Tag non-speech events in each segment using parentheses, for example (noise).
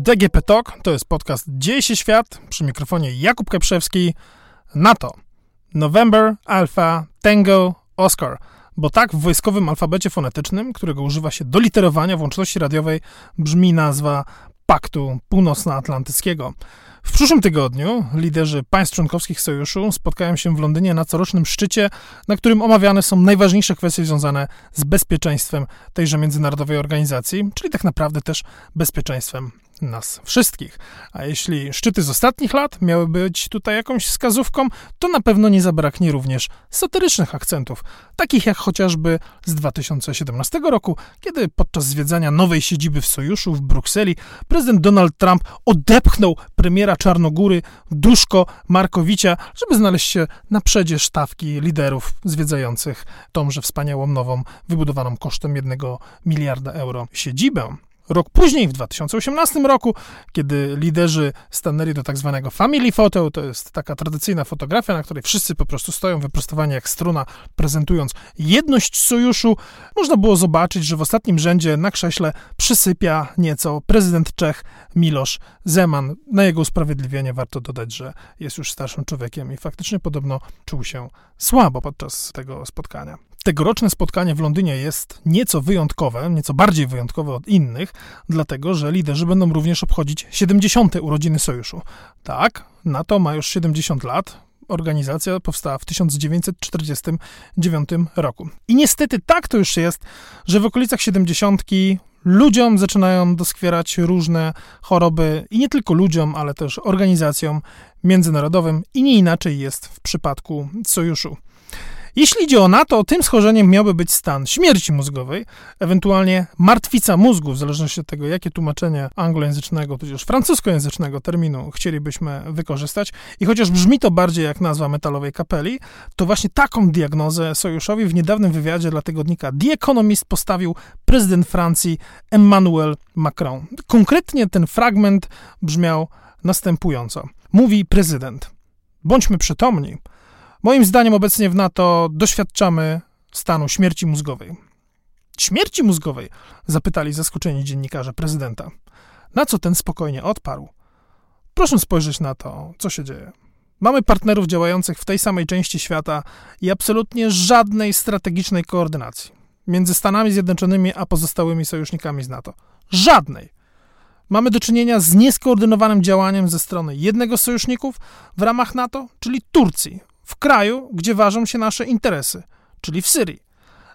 DGP Talk to jest podcast Dzieje się świat przy mikrofonie Jakub Keprzewski. NATO. November, Alpha, Tango, Oscar. Bo tak w wojskowym alfabecie fonetycznym, którego używa się do literowania w łączności radiowej, brzmi nazwa Paktu Północnoatlantyckiego. W przyszłym tygodniu liderzy państw członkowskich sojuszu spotkają się w Londynie na corocznym szczycie, na którym omawiane są najważniejsze kwestie związane z bezpieczeństwem tejże międzynarodowej organizacji, czyli tak naprawdę też bezpieczeństwem nas wszystkich. A jeśli szczyty z ostatnich lat miały być tutaj jakąś wskazówką, to na pewno nie zabraknie również satyrycznych akcentów, takich jak chociażby z 2017 roku, kiedy podczas zwiedzania nowej siedziby w sojuszu w Brukseli prezydent Donald Trump odepchnął premiera Czarnogóry Duszko Markowicza, żeby znaleźć się na przedzie sztawki liderów zwiedzających tąże wspaniałą nową, wybudowaną kosztem jednego miliarda euro siedzibę. Rok później, w 2018 roku, kiedy liderzy stanęli do tak zwanego family photo, to jest taka tradycyjna fotografia, na której wszyscy po prostu stoją wyprostowani jak struna, prezentując jedność sojuszu, można było zobaczyć, że w ostatnim rzędzie na krześle przysypia nieco prezydent Czech Miloš Zeman. Na jego usprawiedliwienie warto dodać, że jest już starszym człowiekiem i faktycznie podobno czuł się słabo podczas tego spotkania. Tegoroczne spotkanie w Londynie jest nieco wyjątkowe, nieco bardziej wyjątkowe od innych, dlatego że liderzy będą również obchodzić 70. urodziny sojuszu. Tak, NATO ma już 70 lat, organizacja powstała w 1949 roku. I niestety tak to już jest, że w okolicach 70 ludziom zaczynają doskwierać różne choroby i nie tylko ludziom, ale też organizacjom międzynarodowym i nie inaczej jest w przypadku sojuszu. Jeśli idzie o NATO, tym schorzeniem miałby być stan śmierci mózgowej, ewentualnie martwica mózgu, w zależności od tego, jakie tłumaczenie anglojęzycznego, tudzież francuskojęzycznego terminu chcielibyśmy wykorzystać. I chociaż brzmi to bardziej jak nazwa metalowej kapeli, to właśnie taką diagnozę sojuszowi w niedawnym wywiadzie dla tygodnika The Economist postawił prezydent Francji Emmanuel Macron. Konkretnie ten fragment brzmiał następująco. Mówi prezydent: Bądźmy przytomni. Moim zdaniem obecnie w NATO doświadczamy stanu śmierci mózgowej. Śmierci mózgowej? Zapytali zaskoczeni dziennikarze prezydenta. Na co ten spokojnie odparł. Proszę spojrzeć na to, co się dzieje. Mamy partnerów działających w tej samej części świata i absolutnie żadnej strategicznej koordynacji między Stanami Zjednoczonymi a pozostałymi sojusznikami z NATO. Żadnej. Mamy do czynienia z nieskoordynowanym działaniem ze strony jednego z sojuszników w ramach NATO, czyli Turcji, w kraju, gdzie ważą się nasze interesy, czyli w Syrii.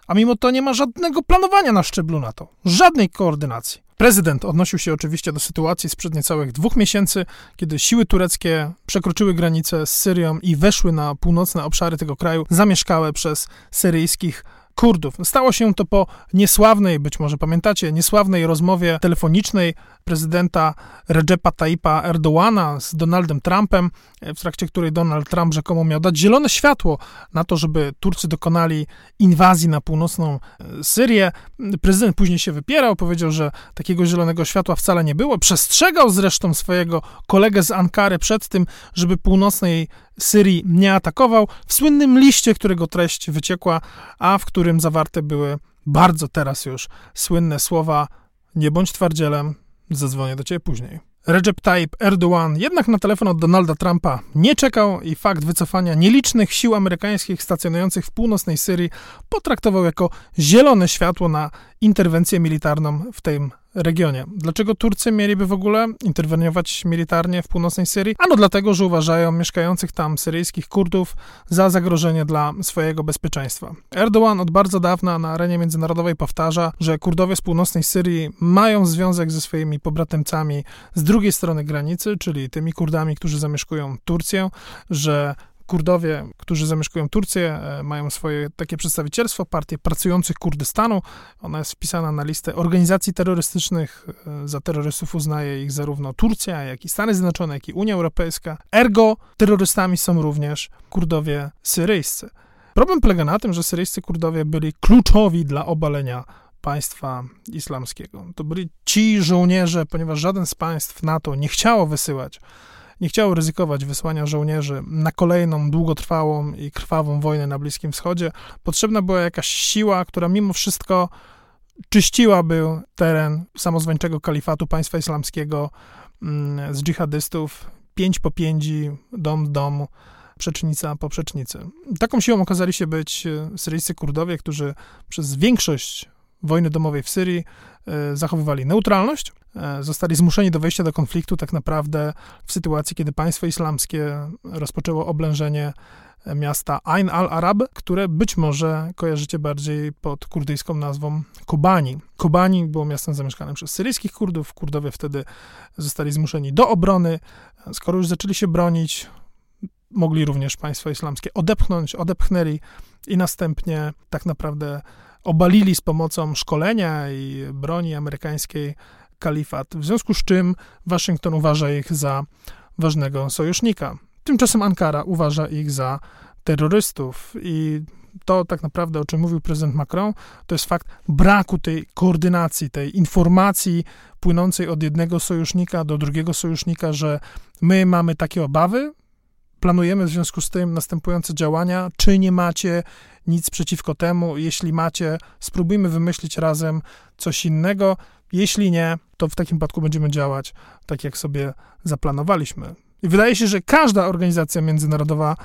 A mimo to nie ma żadnego planowania na szczeblu NATO, żadnej koordynacji. Prezydent odnosił się oczywiście do sytuacji sprzed niecałych dwóch miesięcy, kiedy siły tureckie przekroczyły granicę z Syrią i weszły na północne obszary tego kraju, zamieszkałe przez syryjskich Kurdów. Stało się to po niesławnej, być może pamiętacie, niesławnej rozmowie telefonicznej prezydenta Recepa Tayyipa Erdoğana z Donaldem Trumpem, w trakcie której Donald Trump rzekomo miał dać zielone światło na to, żeby Turcy dokonali inwazji na północną e, Syrię. Prezydent później się wypierał, powiedział, że takiego zielonego światła wcale nie było. Przestrzegał zresztą swojego kolegę z Ankary przed tym, żeby północnej Syrii nie atakował, w słynnym liście, którego treść wyciekła, a w którym zawarte były bardzo teraz już słynne słowa: Nie bądź twardzielem, zadzwonię do ciebie później. Recep Tayyip Erdogan jednak na telefon od Donalda Trumpa nie czekał i fakt wycofania nielicznych sił amerykańskich stacjonujących w północnej Syrii potraktował jako zielone światło na interwencję militarną w tym regionie. Dlaczego Turcy mieliby w ogóle interweniować militarnie w północnej Syrii? Ano dlatego, że uważają mieszkających tam syryjskich Kurdów za zagrożenie dla swojego bezpieczeństwa. Erdogan od bardzo dawna na arenie międzynarodowej powtarza, że Kurdowie z północnej Syrii mają związek ze swoimi pobratymcami z drugiej strony granicy, czyli tymi Kurdami, którzy zamieszkują Turcję, że Kurdowie, którzy zamieszkują Turcję, e, mają swoje takie przedstawicielstwo, partię pracujących Kurdystanu. Ona jest wpisana na listę organizacji terrorystycznych. E, za terrorystów uznaje ich zarówno Turcja, jak i Stany Zjednoczone, jak i Unia Europejska. Ergo terrorystami są również Kurdowie syryjscy. Problem polega na tym, że syryjscy Kurdowie byli kluczowi dla obalenia państwa islamskiego. To byli ci żołnierze, ponieważ żaden z państw NATO nie chciało wysyłać nie chciało ryzykować wysłania żołnierzy na kolejną długotrwałą i krwawą wojnę na Bliskim Wschodzie. Potrzebna była jakaś siła, która mimo wszystko czyściłaby teren samozwańczego kalifatu państwa islamskiego mm, z dżihadystów, pięć po pięci, dom w domu, przecznica po przecznicy. Taką siłą okazali się być syryjscy Kurdowie, którzy przez większość wojny domowej w Syrii e, zachowywali neutralność, e, zostali zmuszeni do wejścia do konfliktu tak naprawdę w sytuacji, kiedy państwo islamskie rozpoczęło oblężenie miasta Ain al-Arab, które być może kojarzycie bardziej pod kurdyjską nazwą Kobani. Kobani było miastem zamieszkanym przez syryjskich Kurdów. Kurdowie wtedy zostali zmuszeni do obrony. Skoro już zaczęli się bronić, mogli również państwo islamskie odepchnąć, odepchnęli i następnie tak naprawdę obalili z pomocą szkolenia i broni amerykańskiej kalifat, w związku z czym Waszyngton uważa ich za ważnego sojusznika. Tymczasem Ankara uważa ich za terrorystów i to tak naprawdę, o czym mówił prezydent Macron, to jest fakt braku tej koordynacji, tej informacji płynącej od jednego sojusznika do drugiego sojusznika, że my mamy takie obawy, planujemy w związku z tym następujące działania, czy nie macie nic przeciwko temu, jeśli macie, spróbujmy wymyślić razem coś innego, jeśli nie, to w takim przypadku będziemy działać tak, jak sobie zaplanowaliśmy. I wydaje się, że każda organizacja międzynarodowa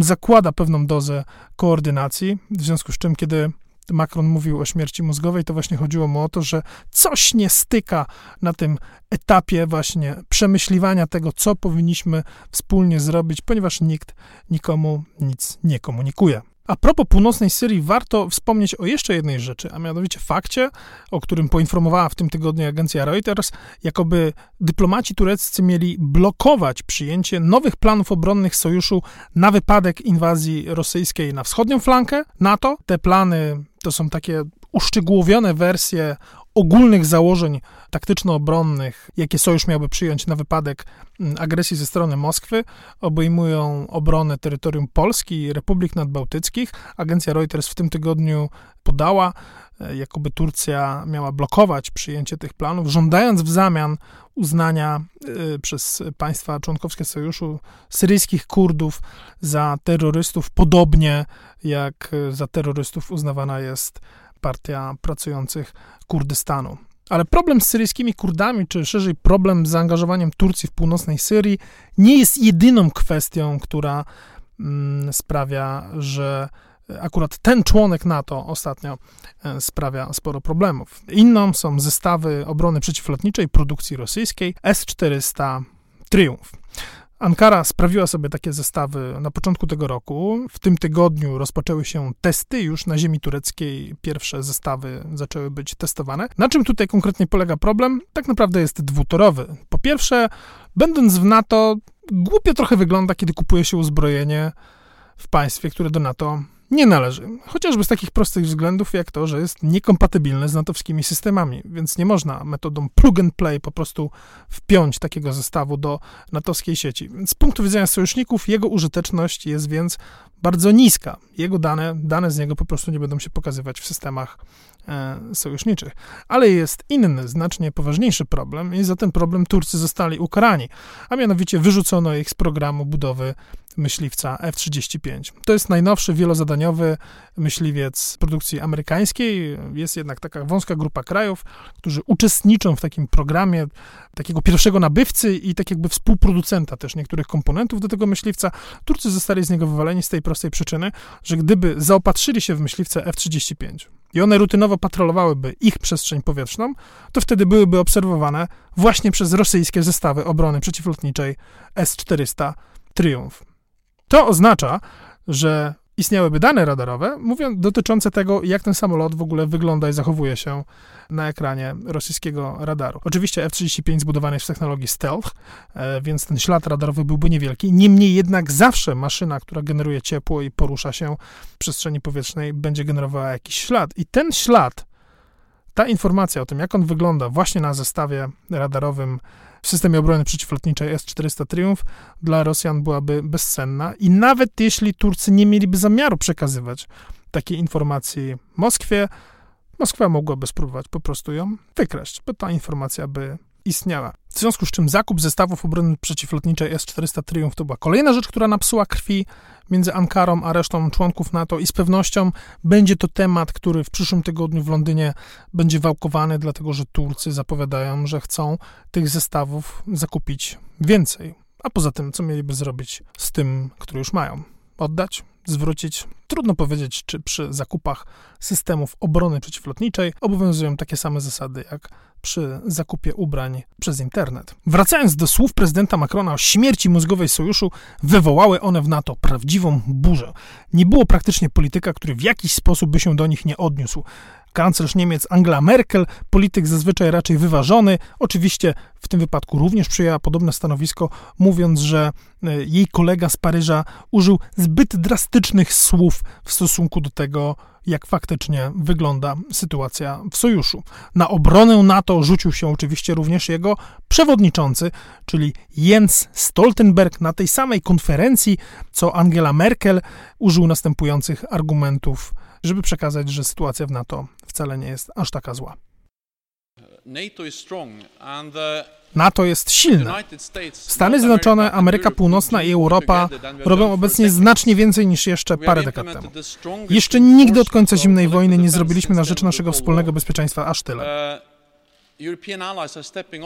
zakłada pewną dozę koordynacji, w związku z czym, kiedy Macron mówił o śmierci mózgowej, to właśnie chodziło mu o to, że coś nie styka na tym etapie właśnie przemyśliwania tego, co powinniśmy wspólnie zrobić, ponieważ nikt nikomu nic nie komunikuje. A propos północnej Syrii, warto wspomnieć o jeszcze jednej rzeczy, a mianowicie fakcie, o którym poinformowała w tym tygodniu agencja Reuters, jakoby dyplomaci tureccy mieli blokować przyjęcie nowych planów obronnych sojuszu na wypadek inwazji rosyjskiej na wschodnią flankę NATO. Te plany to są takie uszczegółowione wersje ogólnych założeń taktyczno-obronnych, jakie sojusz miałby przyjąć na wypadek mm, agresji ze strony Moskwy, obejmują obronę terytorium Polski i Republik Nadbałtyckich. Agencja Reuters w tym tygodniu podała, e, jakoby Turcja miała blokować przyjęcie tych planów, żądając w zamian uznania e, przez państwa członkowskie sojuszu syryjskich Kurdów za terrorystów, podobnie jak e, za terrorystów uznawana jest Partia Pracujących Kurdystanu. Ale problem z syryjskimi Kurdami, czy szerzej problem z zaangażowaniem Turcji w północnej Syrii, nie jest jedyną kwestią, która mm, sprawia, że akurat ten członek NATO ostatnio e, sprawia sporo problemów. Inną są zestawy obrony przeciwlotniczej produkcji rosyjskiej S-400 Triumph. Ankara sprawiła sobie takie zestawy na początku tego roku. W tym tygodniu rozpoczęły się testy, już na ziemi tureckiej pierwsze zestawy zaczęły być testowane. Na czym tutaj konkretnie polega problem? Tak naprawdę jest dwutorowy. Po pierwsze, będąc w NATO, głupio trochę wygląda, kiedy kupuje się uzbrojenie w państwie, które do NATO nie należy. Chociażby z takich prostych względów, jak to, że jest niekompatybilne z natowskimi systemami, więc nie można metodą plug and play po prostu wpiąć takiego zestawu do natowskiej sieci. Z punktu widzenia sojuszników jego użyteczność jest więc bardzo niska. Jego dane, dane z niego po prostu nie będą się pokazywać w systemach e, sojuszniczych. Ale jest inny, znacznie poważniejszy problem i za ten problem Turcy zostali ukarani, a mianowicie wyrzucono ich z programu budowy myśliwca F-35. To jest najnowszy wielozadaniowy myśliwiec produkcji amerykańskiej. Jest jednak taka wąska grupa krajów, którzy uczestniczą w takim programie takiego pierwszego nabywcy i tak jakby współproducenta też niektórych komponentów do tego myśliwca. Turcy zostali z niego wywaleni z tej prostej przyczyny, że gdyby zaopatrzyli się w myśliwce F-35 i one rutynowo patrolowałyby ich przestrzeń powietrzną, to wtedy byłyby obserwowane właśnie przez rosyjskie zestawy obrony przeciwlotniczej S-400 Triumph. To oznacza, że istniałyby dane radarowe mówiąc, dotyczące tego, jak ten samolot w ogóle wygląda i zachowuje się na ekranie rosyjskiego radaru. Oczywiście F-35 zbudowany jest w technologii stealth, e, więc ten ślad radarowy byłby niewielki. Niemniej jednak zawsze maszyna, która generuje ciepło i porusza się w przestrzeni powietrznej, będzie generowała jakiś ślad. I ten ślad, ta informacja o tym, jak on wygląda właśnie na zestawie radarowym w systemie obrony przeciwlotniczej S-400 Triumph dla Rosjan byłaby bezcenna i nawet jeśli Turcy nie mieliby zamiaru przekazywać takiej informacji Moskwie, Moskwa mogłaby spróbować po prostu ją wykraść, bo ta informacja by istniała. W związku z czym zakup zestawów obrony przeciwlotniczej S-400 Triumph to była kolejna rzecz, która napsuła krwi między Ankarą a resztą członków NATO i z pewnością będzie to temat, który w przyszłym tygodniu w Londynie będzie wałkowany, dlatego że Turcy zapowiadają, że chcą tych zestawów zakupić więcej. A poza tym, co mieliby zrobić z tym, które już mają? Oddać? Zwrócić? Trudno powiedzieć, czy przy zakupach systemów obrony przeciwlotniczej obowiązują takie same zasady jak przy zakupie ubrań przez internet. Wracając do słów prezydenta Macrona o śmierci mózgowej sojuszu, wywołały one w NATO prawdziwą burzę. Nie było praktycznie polityka, który w jakiś sposób by się do nich nie odniósł kanclerz Niemiec Angela Merkel, polityk zazwyczaj raczej wyważony, oczywiście w tym wypadku również przyjęła podobne stanowisko, mówiąc, że e, jej kolega z Paryża użył zbyt drastycznych słów w stosunku do tego, jak faktycznie wygląda sytuacja w sojuszu. Na obronę NATO rzucił się oczywiście również jego przewodniczący, czyli Jens Stoltenberg, na tej samej konferencji co Angela Merkel, użył następujących argumentów żeby przekazać, że sytuacja w NATO wcale nie jest aż taka zła. NATO jest silne. Stany Zjednoczone, Ameryka Północna i Europa robią obecnie znacznie więcej niż jeszcze parę dekad temu. Jeszcze nigdy od końca zimnej wojny nie zrobiliśmy na rzecz naszego wspólnego bezpieczeństwa aż tyle.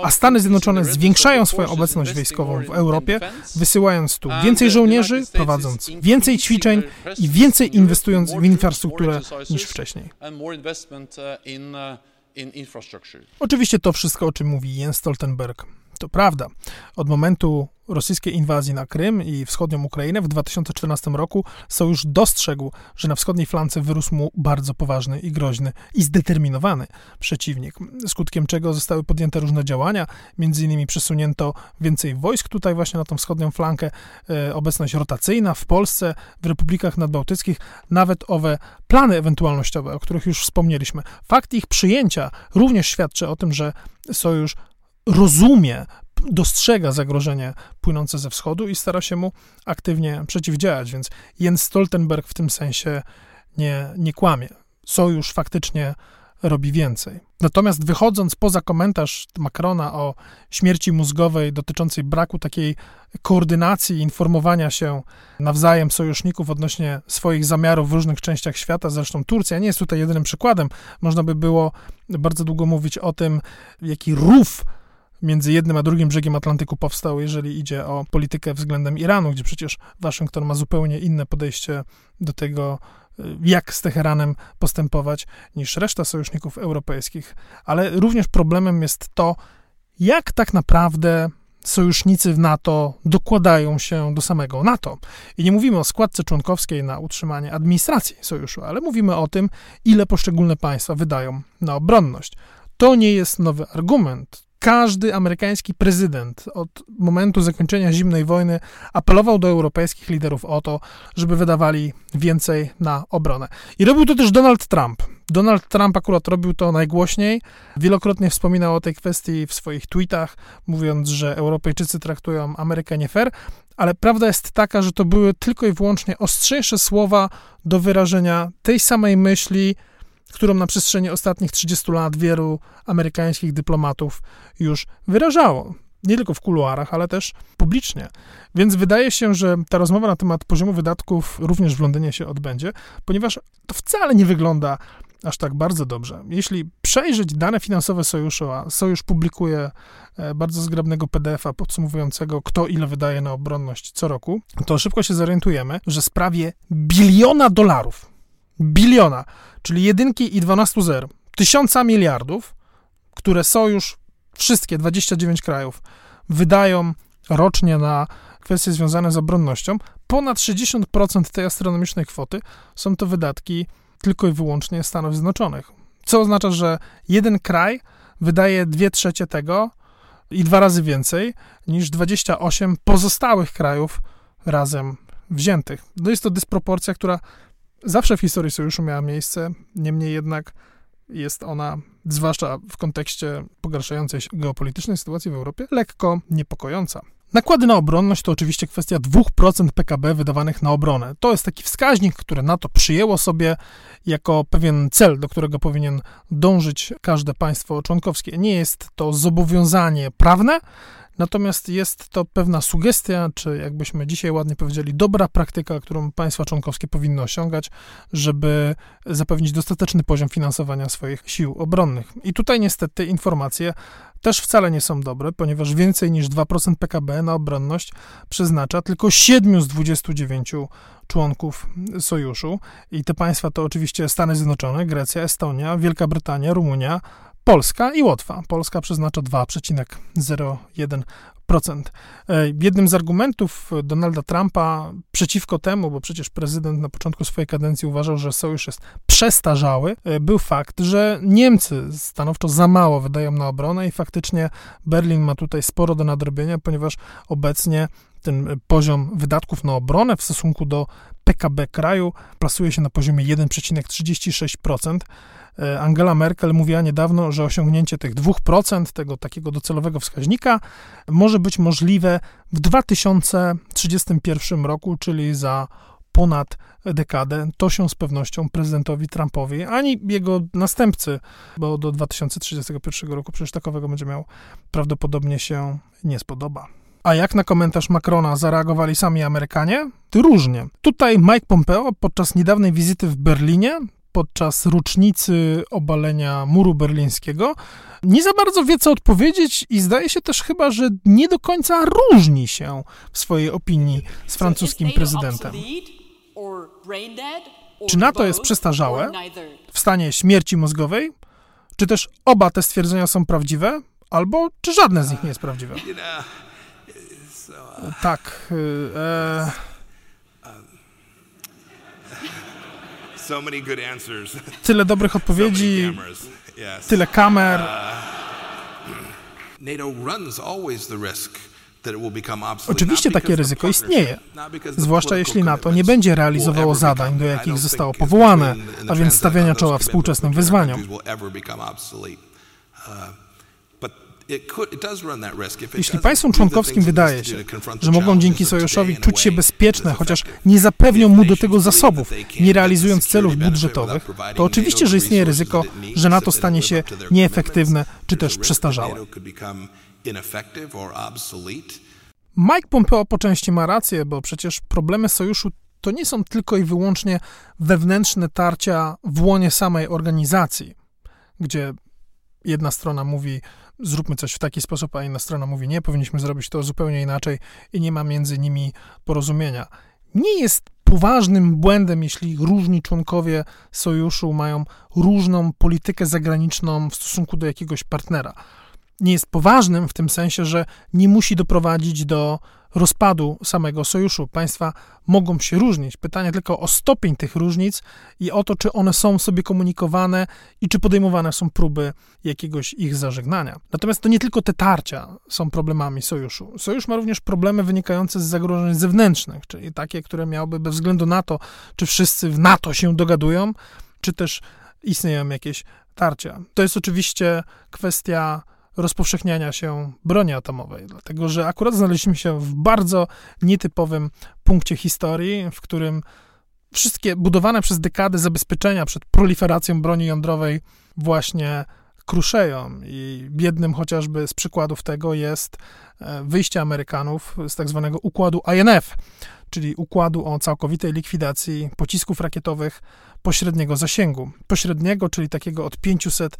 A Stany Zjednoczone zwiększają swoją obecność wojskową w Europie, wysyłając tu więcej żołnierzy, prowadząc więcej ćwiczeń i więcej inwestując w infrastrukturę niż wcześniej. Oczywiście to wszystko, o czym mówi Jens Stoltenberg, to prawda. Od momentu rosyjskiej inwazji na Krym i wschodnią Ukrainę w 2014 roku sojusz dostrzegł, że na wschodniej flance wyrósł mu bardzo poważny i groźny i zdeterminowany przeciwnik, skutkiem czego zostały podjęte różne działania, między innymi przesunięto więcej wojsk tutaj właśnie na tą wschodnią flankę, e, obecność rotacyjna w Polsce, w republikach nadbałtyckich, nawet owe plany ewentualnościowe, o których już wspomnieliśmy. Fakt ich przyjęcia również świadczy o tym, że sojusz rozumie, dostrzega zagrożenie płynące ze wschodu i stara się mu aktywnie przeciwdziałać, więc Jens Stoltenberg w tym sensie nie, nie kłamie. Sojusz faktycznie robi więcej. Natomiast wychodząc poza komentarz Macrona o śmierci mózgowej dotyczącej braku takiej koordynacji, informowania się nawzajem sojuszników odnośnie swoich zamiarów w różnych częściach świata, zresztą Turcja nie jest tutaj jedynym przykładem. Można by było bardzo długo mówić o tym, jaki rów między jednym a drugim brzegiem Atlantyku powstał, jeżeli idzie o politykę względem Iranu, gdzie przecież Waszyngton ma zupełnie inne podejście do tego, jak z Teheranem postępować, niż reszta sojuszników europejskich. Ale również problemem jest to, jak tak naprawdę sojusznicy w NATO dokładają się do samego NATO. I nie mówimy o składce członkowskiej na utrzymanie administracji sojuszu, ale mówimy o tym, ile poszczególne państwa wydają na obronność. To nie jest nowy argument każdy amerykański prezydent od momentu zakończenia zimnej wojny apelował do europejskich liderów o to, żeby wydawali więcej na obronę. I robił to też Donald Trump. Donald Trump akurat robił to najgłośniej. Wielokrotnie wspominał o tej kwestii w swoich tweetach, mówiąc, że Europejczycy traktują Amerykę nie fair, ale prawda jest taka, że to były tylko i wyłącznie ostrzejsze słowa do wyrażenia tej samej myśli, którą na przestrzeni ostatnich 30 lat wielu amerykańskich dyplomatów już wyrażało. Nie tylko w kuluarach, ale też publicznie. Więc wydaje się, że ta rozmowa na temat poziomu wydatków również w Londynie się odbędzie, ponieważ to wcale nie wygląda aż tak bardzo dobrze. Jeśli przejrzeć dane finansowe sojuszu, a sojusz publikuje e, bardzo zgrabnego PDF-a podsumowującego, kto ile wydaje na obronność co roku, to szybko się zorientujemy, że z prawie biliona dolarów, biliona, czyli jedynki i 12 zer, tysiąca miliardów, które sojusz, wszystkie 29 krajów, wydają rocznie na kwestie związane z obronnością, ponad 60% tej astronomicznej kwoty są to wydatki tylko i wyłącznie Stanów Zjednoczonych. Co oznacza, że jeden kraj wydaje dwie trzecie tego i dwa razy więcej niż 28 pozostałych krajów razem wziętych. No jest to dysproporcja, która zawsze w historii sojuszu miała miejsce, niemniej jednak jest ona, zwłaszcza w kontekście pogarszającej się geopolitycznej sytuacji w Europie, lekko niepokojąca. Nakłady na obronność to oczywiście kwestia 2% PKB wydawanych na obronę. To jest taki wskaźnik, który NATO przyjęło sobie jako pewien cel, do którego powinien dążyć każde państwo członkowskie. Nie jest to zobowiązanie prawne, Natomiast jest to pewna sugestia, czy jakbyśmy dzisiaj ładnie powiedzieli, dobra praktyka, którą państwa członkowskie powinny osiągać, żeby zapewnić dostateczny poziom finansowania swoich sił obronnych. I tutaj niestety informacje też wcale nie są dobre, ponieważ więcej niż 2% PKB na obronność przeznacza tylko 7 z 29 członków sojuszu. I te państwa to oczywiście Stany Zjednoczone, Grecja, Estonia, Wielka Brytania, Rumunia, Polska i Łotwa. Polska przeznacza 2,01%. E, jednym z argumentów Donalda Trumpa przeciwko temu, bo przecież prezydent na początku swojej kadencji uważał, że sojusz jest przestarzały, e, był fakt, że Niemcy stanowczo za mało wydają na obronę i faktycznie Berlin ma tutaj sporo do nadrobienia, ponieważ obecnie ten poziom wydatków na obronę w stosunku do PKB kraju plasuje się na poziomie 1,36%. E, Angela Merkel mówiła niedawno, że osiągnięcie tych 2%, tego takiego docelowego wskaźnika, może być możliwe w 2031 roku, czyli za ponad dekadę. To się z pewnością prezydentowi Trumpowi, ani jego następcy, bo do 2031 roku przecież takowego będzie miał, prawdopodobnie się nie spodoba. A jak na komentarz Macrona zareagowali sami Amerykanie? Różnie. Tutaj Mike Pompeo podczas niedawnej wizyty w Berlinie podczas rocznicy obalenia muru berlińskiego, nie za bardzo wie, co odpowiedzieć i zdaje się też chyba, że nie do końca różni się w swojej opinii z francuskim prezydentem. Czy NATO jest przestarzałe, w stanie śmierci mózgowej, czy też oba te stwierdzenia są prawdziwe, albo czy żadne z nich nie jest prawdziwe? Tak. Y, e... (laughs) Tyle dobrych odpowiedzi, tyle kamer. Oczywiście takie ryzyko istnieje, zwłaszcza jeśli NATO nie będzie realizowało zadań, do jakich zostało powołane, a więc stawiania czoła współczesnym wyzwaniom. Jeśli państwom członkowskim wydaje się, że mogą dzięki sojuszowi czuć się bezpieczne, chociaż nie zapewnią mu do tego zasobów, nie realizując celów budżetowych, to oczywiście, że istnieje ryzyko, że NATO stanie się nieefektywne czy też przestarzałe. Mike Pompeo po części ma rację, bo przecież problemy sojuszu to nie są tylko i wyłącznie wewnętrzne tarcia w łonie samej organizacji, gdzie jedna strona mówi, zróbmy coś w taki sposób, a inna strona mówi, nie, powinniśmy zrobić to zupełnie inaczej i nie ma między nimi porozumienia. Nie jest poważnym błędem, jeśli różni członkowie sojuszu mają różną politykę zagraniczną w stosunku do jakiegoś partnera. Nie jest poważnym w tym sensie, że nie musi doprowadzić do rozpadu samego sojuszu. Państwa mogą się różnić. Pytanie tylko o stopień tych różnic i o to, czy one są sobie komunikowane i czy podejmowane są próby jakiegoś ich zażegnania. Natomiast to nie tylko te tarcia są problemami sojuszu. Sojusz ma również problemy wynikające z zagrożeń zewnętrznych, czyli takie, które miałyby bez względu na to, czy wszyscy w NATO się dogadują, czy też istnieją jakieś tarcia. To jest oczywiście kwestia rozpowszechniania się broni atomowej, dlatego że akurat znaleźliśmy się w bardzo nietypowym punkcie historii, w którym wszystkie budowane przez dekady zabezpieczenia przed proliferacją broni jądrowej właśnie kruszeją. I jednym chociażby z przykładów tego jest e, wyjście Amerykanów z tak zwanego układu INF, czyli układu o całkowitej likwidacji pocisków rakietowych pośredniego zasięgu. Pośredniego, czyli takiego od 500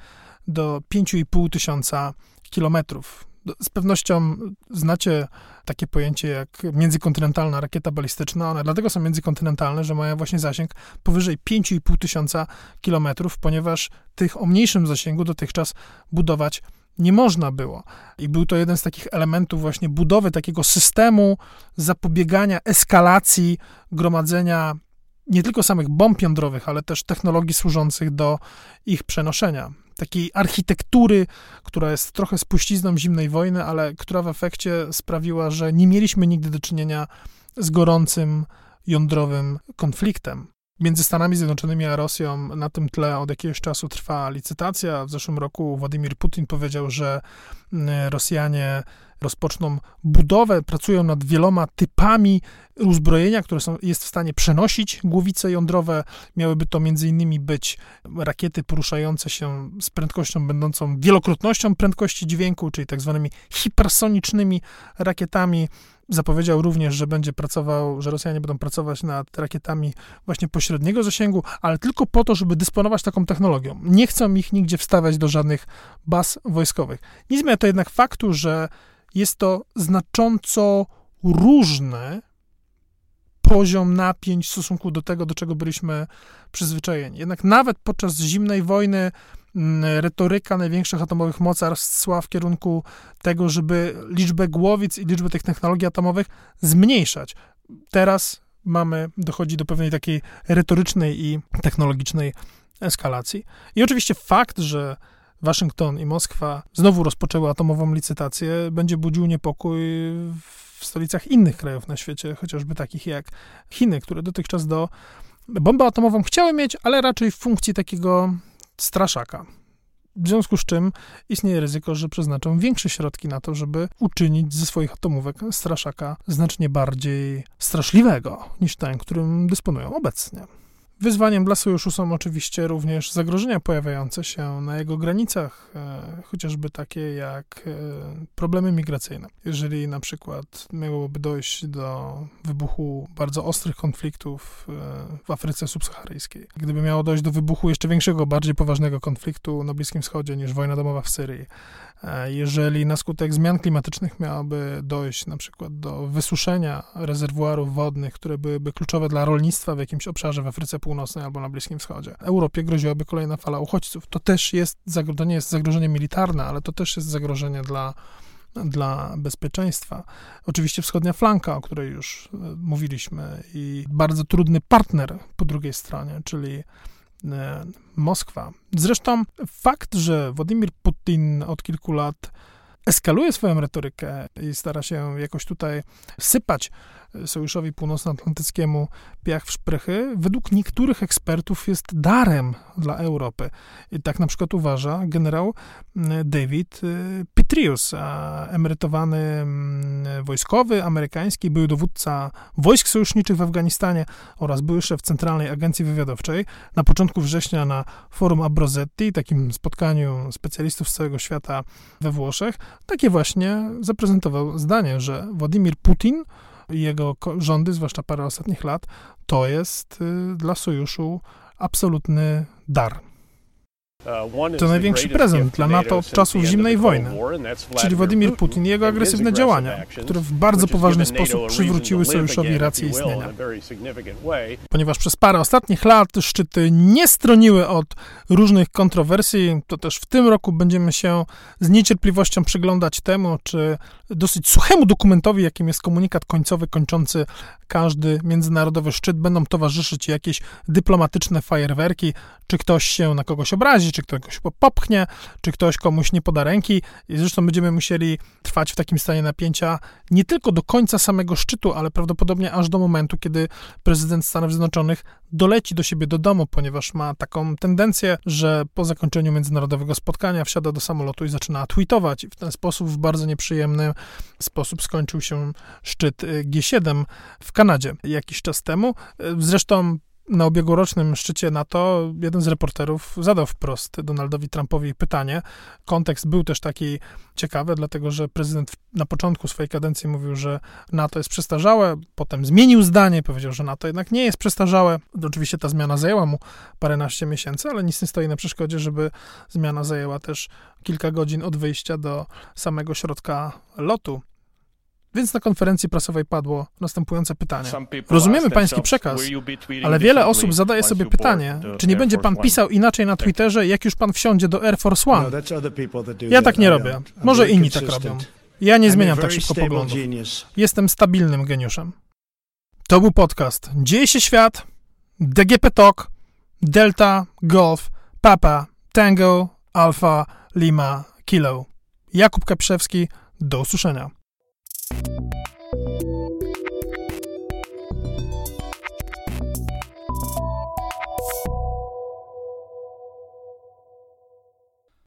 do 5,5 tysiąca kilometrów. Z pewnością znacie takie pojęcie jak międzykontynentalna rakieta balistyczna. One dlatego są międzykontynentalne, że mają właśnie zasięg powyżej 5,5 tysiąca kilometrów, ponieważ tych o mniejszym zasięgu dotychczas budować nie można było. I był to jeden z takich elementów właśnie budowy takiego systemu zapobiegania eskalacji gromadzenia nie tylko samych bomb jądrowych, ale też technologii służących do ich przenoszenia takiej architektury, która jest trochę spuścizną zimnej wojny, ale która w efekcie sprawiła, że nie mieliśmy nigdy do czynienia z gorącym jądrowym konfliktem. Między Stanami Zjednoczonymi a Rosją na tym tle od jakiegoś czasu trwa licytacja. W zeszłym roku Władimir Putin powiedział, że mm, Rosjanie rozpoczną budowę, pracują nad wieloma typami uzbrojenia, które są, jest w stanie przenosić głowice jądrowe. Miałyby to innymi być rakiety poruszające się z prędkością będącą wielokrotnością prędkości dźwięku, czyli tak zwanymi hipersonicznymi rakietami. Zapowiedział również, że będzie pracował, że Rosjanie będą pracować nad rakietami właśnie pośredniego zasięgu, ale tylko po to, żeby dysponować taką technologią. Nie chcą ich nigdzie wstawiać do żadnych baz wojskowych. Nie zmienia to jednak faktu, że jest to znacząco różny poziom napięć w stosunku do tego, do czego byliśmy przyzwyczajeni. Jednak nawet podczas zimnej wojny Mm, retoryka największych atomowych mocarstw szła w kierunku tego, żeby liczbę głowic i liczbę tych technologii atomowych zmniejszać. Teraz mamy, dochodzi do pewnej takiej retorycznej i technologicznej eskalacji. I oczywiście fakt, że Waszyngton i Moskwa znowu rozpoczęły atomową licytację, będzie budził niepokój w stolicach innych krajów na świecie, chociażby takich jak Chiny, które dotychczas do bombę atomową chciały mieć, ale raczej w funkcji takiego straszaka. W związku z czym istnieje ryzyko, że przeznaczą większe środki na to, żeby uczynić ze swoich atomówek straszaka znacznie bardziej straszliwego niż ten, którym dysponują obecnie. Wyzwaniem dla sojuszu są oczywiście również zagrożenia pojawiające się na jego granicach, e, chociażby takie jak e, problemy migracyjne. Jeżeli na przykład miałoby dojść do wybuchu bardzo ostrych konfliktów e, w Afryce subsaharyjskiej, gdyby miało dojść do wybuchu jeszcze większego, bardziej poważnego konfliktu na Bliskim Wschodzie niż wojna domowa w Syrii, jeżeli na skutek zmian klimatycznych miałoby dojść na przykład do wysuszenia rezerwuarów wodnych, które byłyby kluczowe dla rolnictwa w jakimś obszarze w Afryce Północnej albo na Bliskim Wschodzie, Europie groziłaby kolejna fala uchodźców. To też jest, to nie jest zagrożenie militarne, ale to też jest zagrożenie dla, dla bezpieczeństwa. Oczywiście wschodnia flanka, o której już e, mówiliśmy, i bardzo trudny partner po drugiej stronie, czyli E, Moskwa. Zresztą fakt, że Władimir Putin od kilku lat eskaluje swoją retorykę i stara się jakoś tutaj sypać Sojuszowi Północnoatlantyckiemu piach w szprychy, według niektórych ekspertów jest darem dla Europy. I tak na przykład uważa generał mm, David y, Petrius, emerytowany mm, wojskowy amerykański, były dowódca wojsk sojuszniczych w Afganistanie oraz były szef Centralnej Agencji Wywiadowczej. Na początku września na forum Abrozetti, takim spotkaniu specjalistów z całego świata we Włoszech, takie właśnie zaprezentował zdanie, że Władimir Putin jego rządy, zwłaszcza parę ostatnich lat, to jest y, dla sojuszu absolutny dar. Uh, to największy prezent dla NATO od czasów zimnej wojny, czyli Władimir Putin. I jego agresywne działania, które w bardzo poważny sposób przywróciły sojuszowi rację istnienia. Ponieważ przez parę ostatnich lat szczyty nie stroniły od różnych kontrowersji, to też w tym roku będziemy się z niecierpliwością przyglądać temu, czy dosyć suchemu dokumentowi, jakim jest komunikat końcowy kończący każdy międzynarodowy szczyt, będą towarzyszyć jakieś dyplomatyczne fajerwerki, czy ktoś się na kogoś obrazi, czy ktoś popchnie, czy ktoś komuś nie poda ręki. I zresztą będziemy musieli trwać w takim stanie napięcia nie tylko do końca samego szczytu, ale prawdopodobnie aż do momentu, kiedy prezydent Stanów Zjednoczonych doleci do siebie do domu, ponieważ ma taką tendencję, że po zakończeniu międzynarodowego spotkania wsiada do samolotu i zaczyna tweetować. I w ten sposób, w bardzo nieprzyjemny sposób skończył się szczyt y, G7 w Kanadzie jakiś czas temu. Y, zresztą na ubiegłorocznym szczycie NATO jeden z reporterów zadał wprost Donaldowi Trumpowi pytanie. Kontekst był też taki ciekawy, dlatego że prezydent na początku swojej kadencji mówił, że NATO jest przestarzałe, potem zmienił zdanie, powiedział, że NATO jednak nie jest przestarzałe. Oczywiście ta zmiana zajęła mu paręnaście miesięcy, ale nic nie stoi na przeszkodzie, żeby zmiana zajęła też kilka godzin od wyjścia do samego środka lotu. Więc na konferencji prasowej padło następujące pytanie. Rozumiemy pański przekaz, ale wiele osób zadaje sobie pytanie, czy nie będzie pan pisał inaczej na Twitterze, jak już pan wsiądzie do Air Force One? Ja tak nie robię. Może inni tak robią. Ja nie zmieniam tak szybko poglądów. Jestem stabilnym geniuszem. To był podcast Dzieje się świat, DGP Talk, Delta, Golf, Papa, Tango, Alpha, Lima, Kilo. Jakub Kaprzewski, do usłyszenia. Thanks.